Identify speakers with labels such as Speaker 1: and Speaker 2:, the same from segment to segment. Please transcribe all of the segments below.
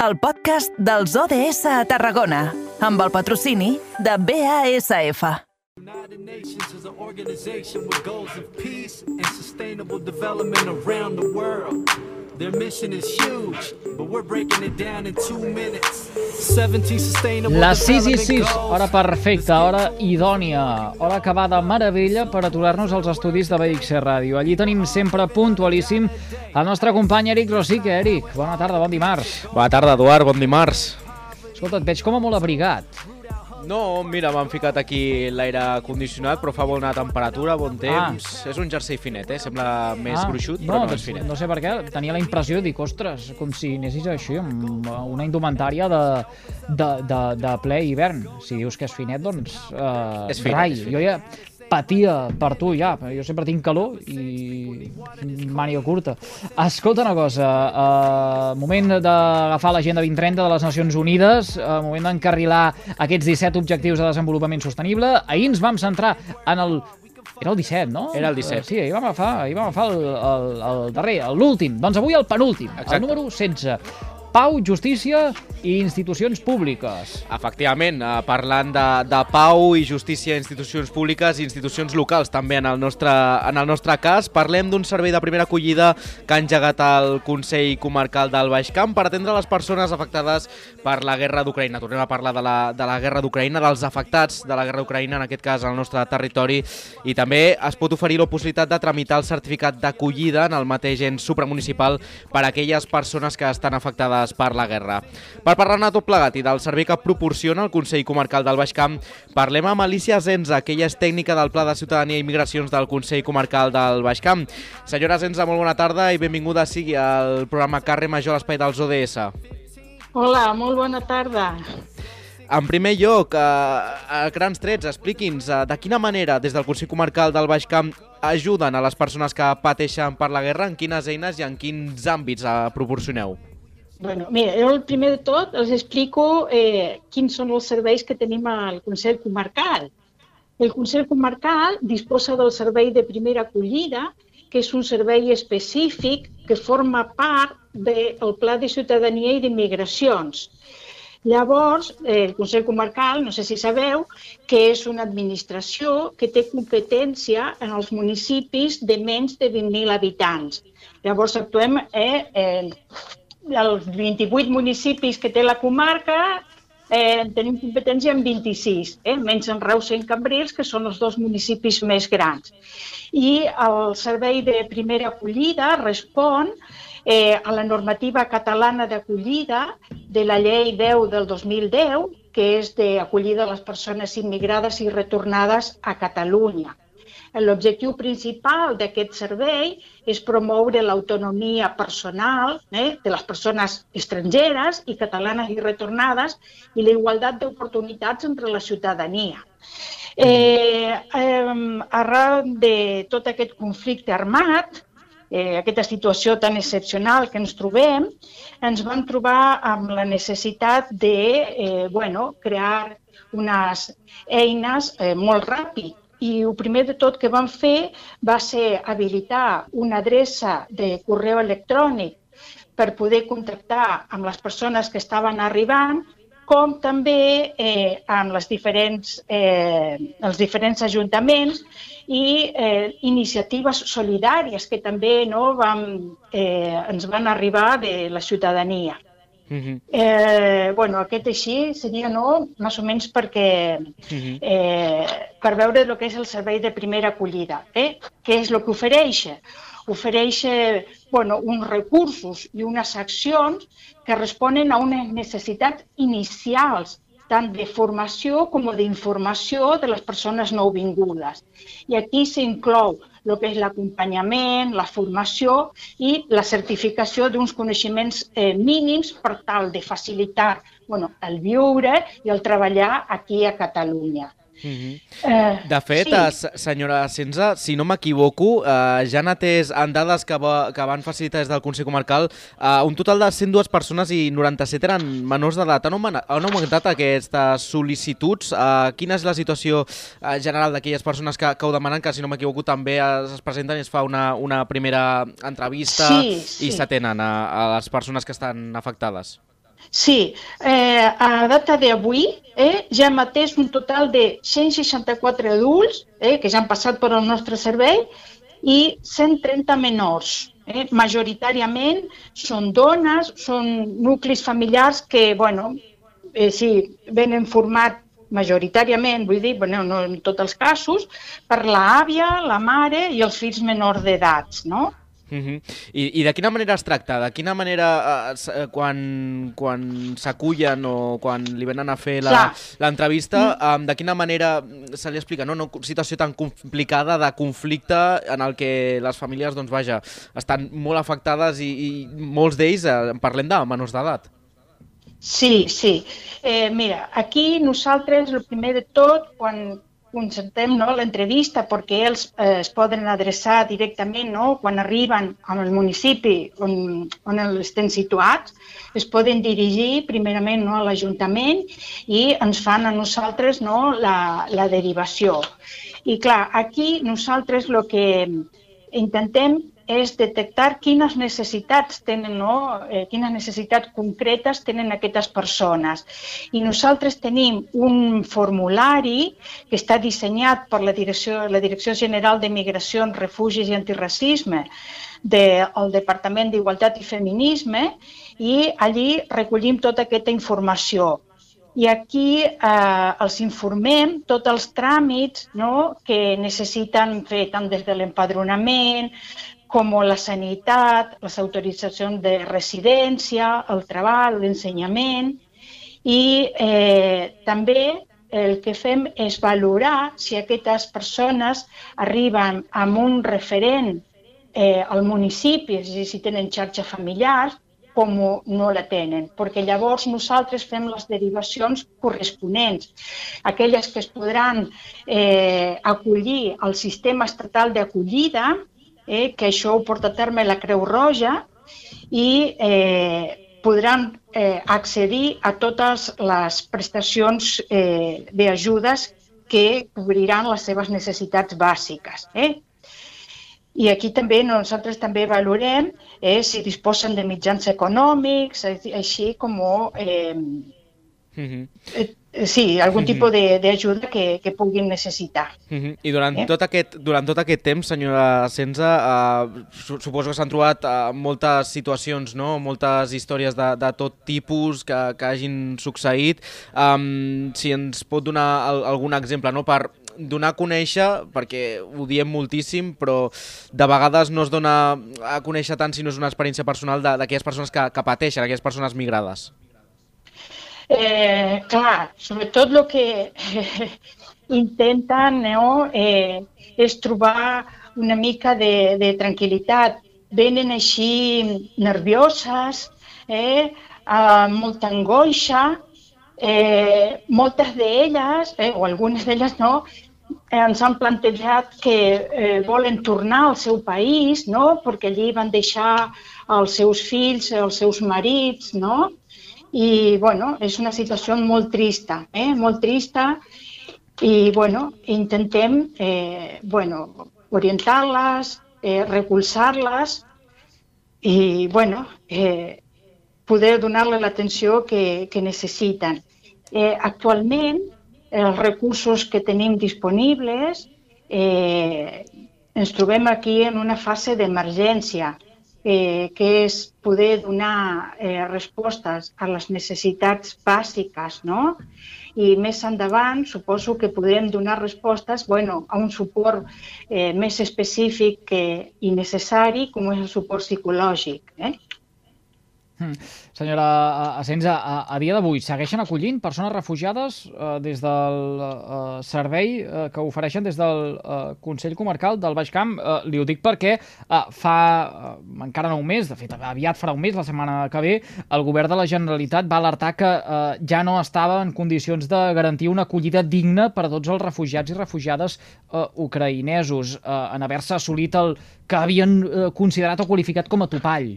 Speaker 1: el podcast dels ODS a Tarragona, amb el patrocini de BASF.
Speaker 2: United Nations is an organization with goals of peace and sustainable development around the world. Their mission is huge, but we're breaking it down in two minutes. 17 sustainable
Speaker 3: Les 6 i
Speaker 2: development
Speaker 3: 6,
Speaker 2: goals.
Speaker 3: hora perfecta, hora idònia, hora acabada meravella per aturar-nos als estudis de BXC Ràdio. Allí tenim sempre puntualíssim el nostre company Eric Rosique. Eric, bona tarda, bon dimarts.
Speaker 4: Bona tarda, Eduard, bon dimarts.
Speaker 3: Escolta, et veig com a molt abrigat.
Speaker 4: No, mira, m'han ficat aquí l'aire condicionat, però fa bona temperatura, bon temps. És un jersei finet, eh? Sembla més gruixut, però no,
Speaker 3: doncs,
Speaker 4: és finet.
Speaker 3: No sé per què, tenia la impressió, dic, ostres, com si anessis així, amb una indumentària de, de, de, de ple hivern. Si dius que és finet, doncs... Uh,
Speaker 4: És finet,
Speaker 3: rai,
Speaker 4: és finet.
Speaker 3: jo ja patia per tu ja, jo sempre tinc calor i màniga curta. Escolta una cosa, uh, moment d'agafar l'agenda 2030 de les Nacions Unides, uh, moment d'encarrilar aquests 17 objectius de desenvolupament sostenible. Ahir ens vam centrar en el era el 17, no?
Speaker 4: Era el 17.
Speaker 3: Eh, sí, ahir vam agafar, ahir vam agafar el, el, el darrer, l'últim. Doncs avui el penúltim,
Speaker 4: Exacte.
Speaker 3: el número 16. Pau, justícia i institucions públiques.
Speaker 4: Efectivament, eh, parlant de, de pau i justícia, institucions públiques i institucions locals també en el nostre, en el nostre cas, parlem d'un servei de primera acollida que ha engegat el Consell Comarcal del Baix Camp per atendre les persones afectades per la guerra d'Ucraïna. Tornem a parlar de la, de la guerra d'Ucraïna, dels afectats de la guerra d'Ucraïna, en aquest cas al nostre territori, i també es pot oferir la possibilitat de tramitar el certificat d'acollida en el mateix ens supramunicipal per a aquelles persones que estan afectades per la guerra. Per parlar-ne tot plegat i del servei que proporciona el Consell Comarcal del Baix Camp, parlem amb Alicia Zenza, que ella és tècnica del Pla de Ciutadania i Migracions del Consell Comarcal del Baix Camp. Senyora Zenza, molt bona tarda i benvinguda sigui al programa Carrer Major l'Espai dels ODS.
Speaker 5: Hola, molt bona tarda.
Speaker 4: En primer lloc, a, a grans trets, expliqui'ns eh, de quina manera des del Consell Comarcal del Baix Camp ajuden a les persones que pateixen per la guerra, en quines eines i en quins àmbits eh, proporcioneu.
Speaker 5: Bueno, mira, jo el primer de tot els explico eh, quins són els serveis que tenim al Consell Comarcal. El Consell Comarcal disposa del servei de primera acollida, que és un servei específic que forma part del Pla de Ciutadania i d'Immigracions. Llavors, eh, el Consell Comarcal, no sé si sabeu, que és una administració que té competència en els municipis de menys de 20.000 habitants. Llavors, actuem eh, eh, els 28 municipis que té la comarca, eh, tenim competència en 26, eh, menys en Reus i en Cambrils, que són els dos municipis més grans. I el servei de primera acollida respon eh, a la normativa catalana d'acollida de la llei 10 del 2010, que és d'acollida a les persones immigrades i retornades a Catalunya. L'objectiu principal d'aquest servei és promoure l'autonomia personal eh, de les persones estrangeres i catalanes i retornades i la igualtat d'oportunitats entre la ciutadania. Eh, eh, arran de tot aquest conflicte armat, eh, aquesta situació tan excepcional que ens trobem, ens vam trobar amb la necessitat de eh, bueno, crear unes eines eh, molt ràpid i el primer de tot que vam fer va ser habilitar una adreça de correu electrònic per poder contactar amb les persones que estaven arribant, com també eh, amb les diferents, eh, els diferents ajuntaments i eh, iniciatives solidàries que també no, vam, eh, ens van arribar de la ciutadania.
Speaker 4: Uh -huh.
Speaker 5: Eh, bueno, aquest així seria no, més o menys perquè
Speaker 4: Mhm.
Speaker 5: eh, per veure el que és el servei de primera acollida. Eh? Què és el que ofereix? Ofereix bueno, uns recursos i unes accions que responen a unes necessitats inicials tant de formació com d'informació de les persones nouvingudes. I aquí s'inclou el que és l'acompanyament, la formació i la certificació d'uns coneixements eh, mínims per tal de facilitar bueno, el viure i el treballar aquí a Catalunya.
Speaker 4: Mhm.
Speaker 5: Eh,
Speaker 4: De fet,
Speaker 5: sí.
Speaker 4: sí. senyora Senza, si no m'equivoco, eh, ja han atès en dades que, va, que van facilitar des del Consell Comarcal, eh, un total de 102 persones i 97 eren menors d'edat. Han, augmentat- han augmentat aquestes sol·licituds? Eh, quina és la situació eh, general d'aquelles persones que, que ho demanen, que si no m'equivoco també es, es presenten i es fa una, una primera entrevista
Speaker 5: Sí,
Speaker 4: i
Speaker 5: sí.
Speaker 4: s'atenen a, a les persones que estan afectades?
Speaker 5: Sí, eh, a data d'avui eh, ja atès un total de 164 adults eh, que ja han passat per al nostre servei i 130 menors. Eh, majoritàriament són dones, són nuclis familiars que, bueno, eh, sí, venen format majoritàriament, vull dir, bueno, no en tots els casos, per l'àvia, la mare i els fills menors d'edats, no?
Speaker 4: Uh -huh. I, I de quina manera es tracta? De quina manera, eh, quan, quan s'acullen o quan li venen a fer l'entrevista, mm. eh, de quina manera se li explica? No? Una situació tan complicada de conflicte en el que les famílies, doncs vaja, estan molt afectades i, i molts d'ells eh, parlem de menors d'edat.
Speaker 5: Sí, sí. Eh, mira, aquí nosaltres, el primer de tot, quan, concertem no, l'entrevista perquè ells eh, es poden adreçar directament no, quan arriben al municipi on, on estem situats, es poden dirigir primerament no, a l'Ajuntament i ens fan a nosaltres no, la, la derivació. I clar, aquí nosaltres el que intentem és detectar quines necessitats tenen, no? eh, quines necessitats concretes tenen aquestes persones. I nosaltres tenim un formulari que està dissenyat per la Direcció, la Direcció General de Migracions, Refugis i Antiracisme del Departament d'Igualtat i Feminisme i allí recollim tota aquesta informació i aquí eh, els informem tots els tràmits no, que necessiten fer tant des de l'empadronament, com la sanitat, les autoritzacions de residència, el treball, l'ensenyament. I eh, també el que fem és valorar si aquestes persones arriben amb un referent eh, al municipi, és a dir, si tenen xarxa familiar, com no la tenen, perquè llavors nosaltres fem les derivacions corresponents. Aquelles que es podran eh, acollir al sistema estatal d'acollida eh, que això ho porta a terme la Creu Roja i eh, podran eh, accedir a totes les prestacions eh, d'ajudes que cobriran les seves necessitats bàsiques. Eh? I aquí també nosaltres també valorem eh, si disposen de mitjans econòmics, així com eh, uh -huh. Eh, sí, algun uh -huh. tipus d'ajuda que, que puguin necessitar.
Speaker 4: Uh -huh. I durant, eh? tot aquest, durant tot aquest temps, senyora Senza, uh, suposo que s'han trobat uh, moltes situacions, no? moltes històries de, de tot tipus que, que hagin succeït. Um, si ens pot donar el, algun exemple no? per donar a conèixer, perquè ho diem moltíssim, però de vegades no es dona a conèixer tant si no és una experiència personal d'aquelles persones que, que pateixen, aquelles persones migrades.
Speaker 5: Eh, clar, sobretot el que eh, intenten no, eh, és trobar una mica de, de tranquil·litat. Venen així nervioses, eh, amb molta angoixa, eh, moltes d'elles, eh, o algunes d'elles no, ens han plantejat que eh, volen tornar al seu país, no? perquè allí van deixar els seus fills, els seus marits, no? i bueno, és una situació molt trista, eh? molt trista i bueno, intentem eh, bueno, orientar-les, eh, recolzar-les i bueno, eh, poder donar-les l'atenció que, que necessiten. Eh, actualment, els recursos que tenim disponibles eh, ens trobem aquí en una fase d'emergència eh, que és poder donar eh, respostes a les necessitats bàsiques, no? I més endavant suposo que podrem donar respostes bueno, a un suport eh, més específic que, i necessari com és el suport psicològic. Eh?
Speaker 3: Hmm. Senyora Asenza, a, a dia d'avui segueixen acollint persones refugiades eh, des del eh, servei eh, que ofereixen des del eh, Consell Comarcal del Baix Camp. Eh, li ho dic perquè eh, fa eh, encara no un mes, de fet aviat farà un mes, la setmana que ve, el govern de la Generalitat va alertar que eh, ja no estava en condicions de garantir una acollida digna per a tots els refugiats i refugiades eh, ucraïnesos eh, en haver-se assolit el que havien eh, considerat o qualificat com a topall.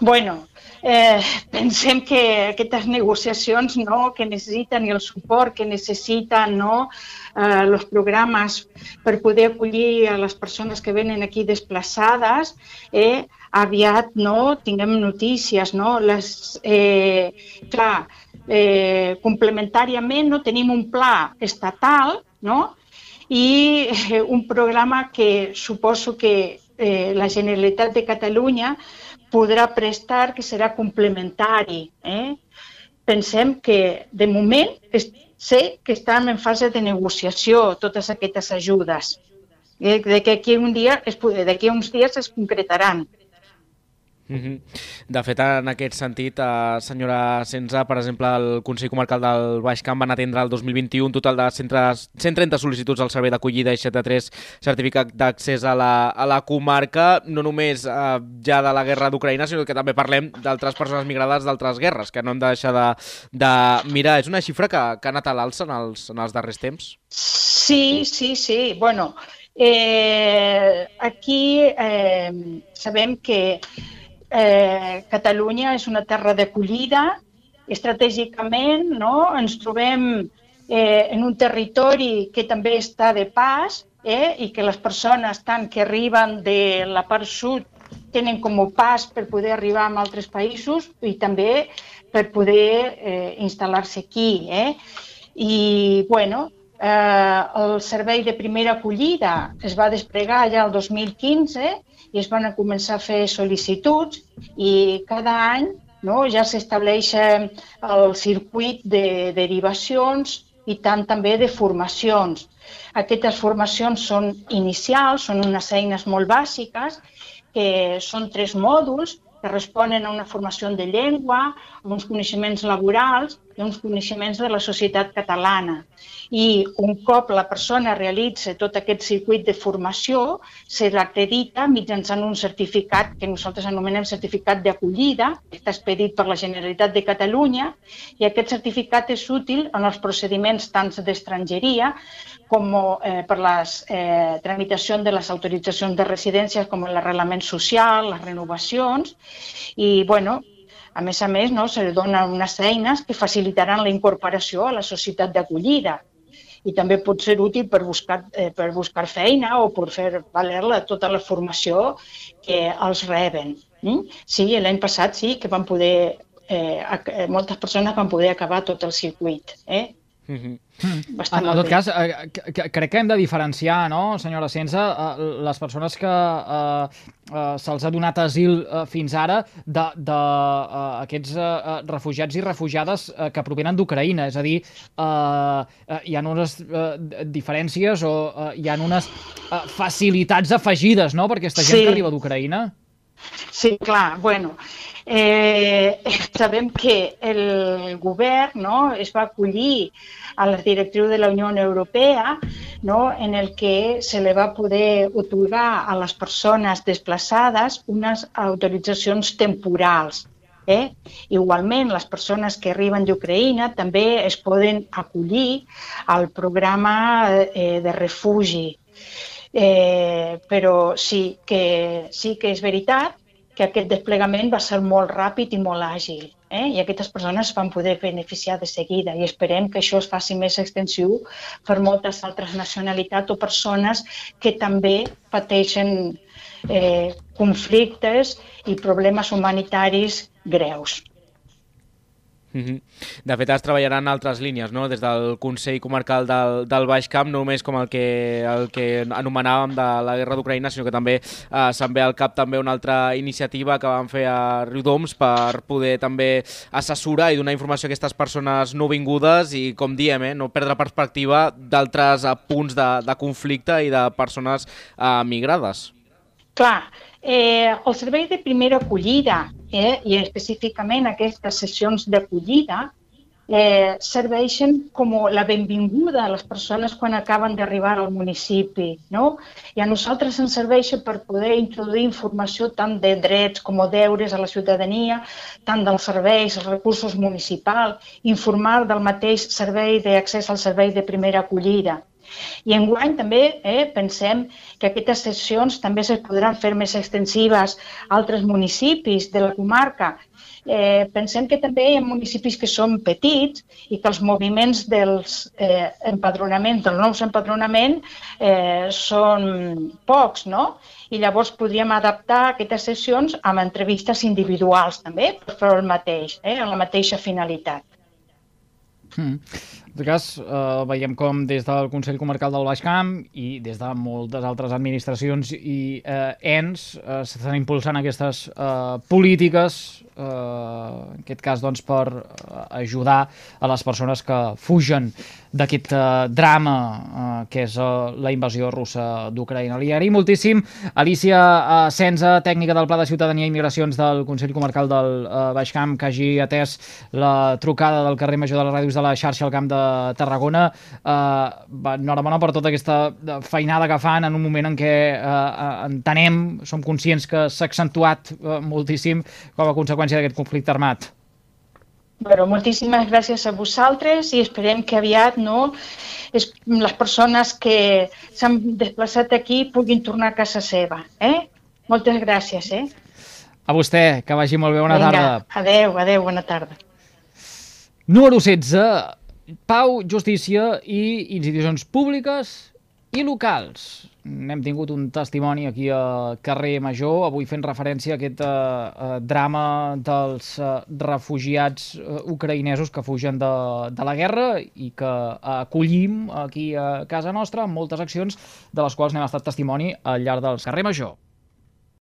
Speaker 5: Bueno, eh, pensem que aquestes negociacions no, que necessiten i el suport que necessiten no, eh, els programes per poder acollir a les persones que venen aquí desplaçades, eh, aviat no, tinguem notícies. No? Les, eh, clar, eh, complementàriament no, tenim un pla estatal no? I eh, un programa que suposo que eh, la Generalitat de Catalunya podrà prestar, que serà complementari. Eh? Pensem que, de moment, sé que estan en fase de negociació totes aquestes ajudes, eh? de que aquí un dia d'aquí uns dies es concretaran.
Speaker 4: Mm -hmm. De fet, en aquest sentit, eh, senyora Senza, per exemple, el Consell Comarcal del Baix Camp van atendre el 2021 un total de 130 sol·licituds al servei d'acollida i 73 certificat d'accés a, la, a la comarca, no només eh, ja de la guerra d'Ucraïna, sinó que també parlem d'altres persones migrades d'altres guerres, que no hem de deixar de, de mirar. És una xifra que, que ha anat a l'alça en, els, en els darrers temps?
Speaker 5: Sí, sí, sí. Bueno, eh, aquí eh, sabem que eh, Catalunya és una terra d'acollida, estratègicament no? ens trobem eh, en un territori que també està de pas eh, i que les persones tant que arriben de la part sud tenen com a pas per poder arribar a altres països i també per poder eh, instal·lar-se aquí. Eh? I, bueno, eh, el servei de primera acollida es va desplegar ja el 2015 i es van començar a fer sol·licituds i cada any no, ja s'estableix el circuit de derivacions i tant també de formacions. Aquestes formacions són inicials, són unes eines molt bàsiques, que són tres mòduls que responen a una formació de llengua, a uns coneixements laborals i a uns coneixements de la societat catalana. I un cop la persona realitza tot aquest circuit de formació, se l'acredita mitjançant un certificat que nosaltres anomenem certificat d'acollida, que està expedit per la Generalitat de Catalunya, i aquest certificat és útil en els procediments tant d'estrangeria com eh, per la eh, tramitació de les autoritzacions de residència com l'arrelament social, les renovacions i, bueno, a més a més, no, se li donen unes eines que facilitaran la incorporació a la societat d'acollida i també pot ser útil per buscar, eh, per buscar feina o per fer valer la, tota la formació que els reben. Mm? Sí, l'any passat sí que van poder, eh, moltes persones van poder acabar tot el circuit. Eh?
Speaker 3: Mm -hmm. en, en tot cas, eh, crec que hem de diferenciar, no, senyora Sensa, eh, les persones que eh, eh, se'ls ha donat asil eh, fins ara de, de eh, aquests eh, refugiats i refugiades eh, que provenen d'Ucraïna. És a dir, eh, eh, hi ha unes eh, diferències o eh, hi ha unes eh, facilitats afegides no, per aquesta gent sí. que arriba d'Ucraïna?
Speaker 5: Sí, clar. Bueno, Eh, sabem que el govern no, es va acollir a les directrius de la Unió Europea no, en el que se li va poder otorgar a les persones desplaçades unes autoritzacions temporals. Eh? Igualment, les persones que arriben d'Ucraïna també es poden acollir al programa eh, de refugi. Eh, però sí que, sí que és veritat que aquest desplegament va ser molt ràpid i molt àgil eh? i aquestes persones van poder beneficiar de seguida i esperem que això es faci més extensiu per moltes altres nacionalitats o persones que també pateixen eh, conflictes i problemes humanitaris greus.
Speaker 4: Mm -hmm. De fet, es treballaran altres línies, no? des del Consell Comarcal del, del Baix Camp, no només com el que, el que anomenàvem de la guerra d'Ucraïna, sinó que també eh, se'n ve al cap també una altra iniciativa que van fer a Riudoms per poder també assessorar i donar informació a aquestes persones no vingudes i, com diem, eh, no perdre perspectiva d'altres eh, punts de, de conflicte i de persones eh, migrades.
Speaker 5: Clar, eh, el servei de primera acollida eh, i específicament aquestes sessions d'acollida eh, serveixen com la benvinguda a les persones quan acaben d'arribar al municipi. No? I a nosaltres ens serveix per poder introduir informació tant de drets com de deures a la ciutadania, tant dels serveis, els recursos municipals, informar del mateix servei d'accés al servei de primera acollida. I enguany també eh, pensem que aquestes sessions també se podran fer més extensives a altres municipis de la comarca eh, pensem que també hi ha municipis que són petits i que els moviments dels eh, empadronaments, dels nous empadronaments, eh, són pocs, no? I llavors podríem adaptar aquestes sessions amb entrevistes individuals també per fer el mateix, eh, amb la mateixa finalitat.
Speaker 3: Mm. En tot cas, eh, veiem com des del Consell Comarcal del Baix Camp i des de moltes altres administracions i eh, ens eh, s'estan impulsant aquestes eh, polítiques, eh, en aquest cas doncs, per eh, ajudar a les persones que fugen d'aquest eh, drama eh, que és eh, la invasió russa d'Ucraïna. Li agraïm moltíssim Alicia eh, Senza, tècnica del Pla de Ciutadania i Migracions del Consell Comarcal del Baix Camp, que hagi atès la trucada del carrer Major de les Ràdios de la xarxa al Camp de Tarragona. Eh, enhorabona per tota aquesta feinada que fan en un moment en què eh, entenem, som conscients que s'ha accentuat moltíssim com a conseqüència d'aquest conflicte armat.
Speaker 5: Bueno, moltíssimes gràcies a vosaltres i esperem que aviat no, es, les persones que s'han desplaçat aquí puguin tornar a casa seva. Eh? Moltes gràcies. Eh?
Speaker 3: A vostè, que vagi molt bé. Bona
Speaker 5: Vinga,
Speaker 3: tarda.
Speaker 5: Adeu, adeu, bona tarda.
Speaker 3: Número 16. Pau, justícia i institucions públiques i locals. N'hem tingut un testimoni aquí a Carrer Major, avui fent referència a aquest eh, drama dels eh, refugiats eh, ucraïnesos que fugen de, de la guerra i que acollim aquí a casa nostra amb moltes accions de les quals n'hem estat testimoni al llarg dels Carrer Major.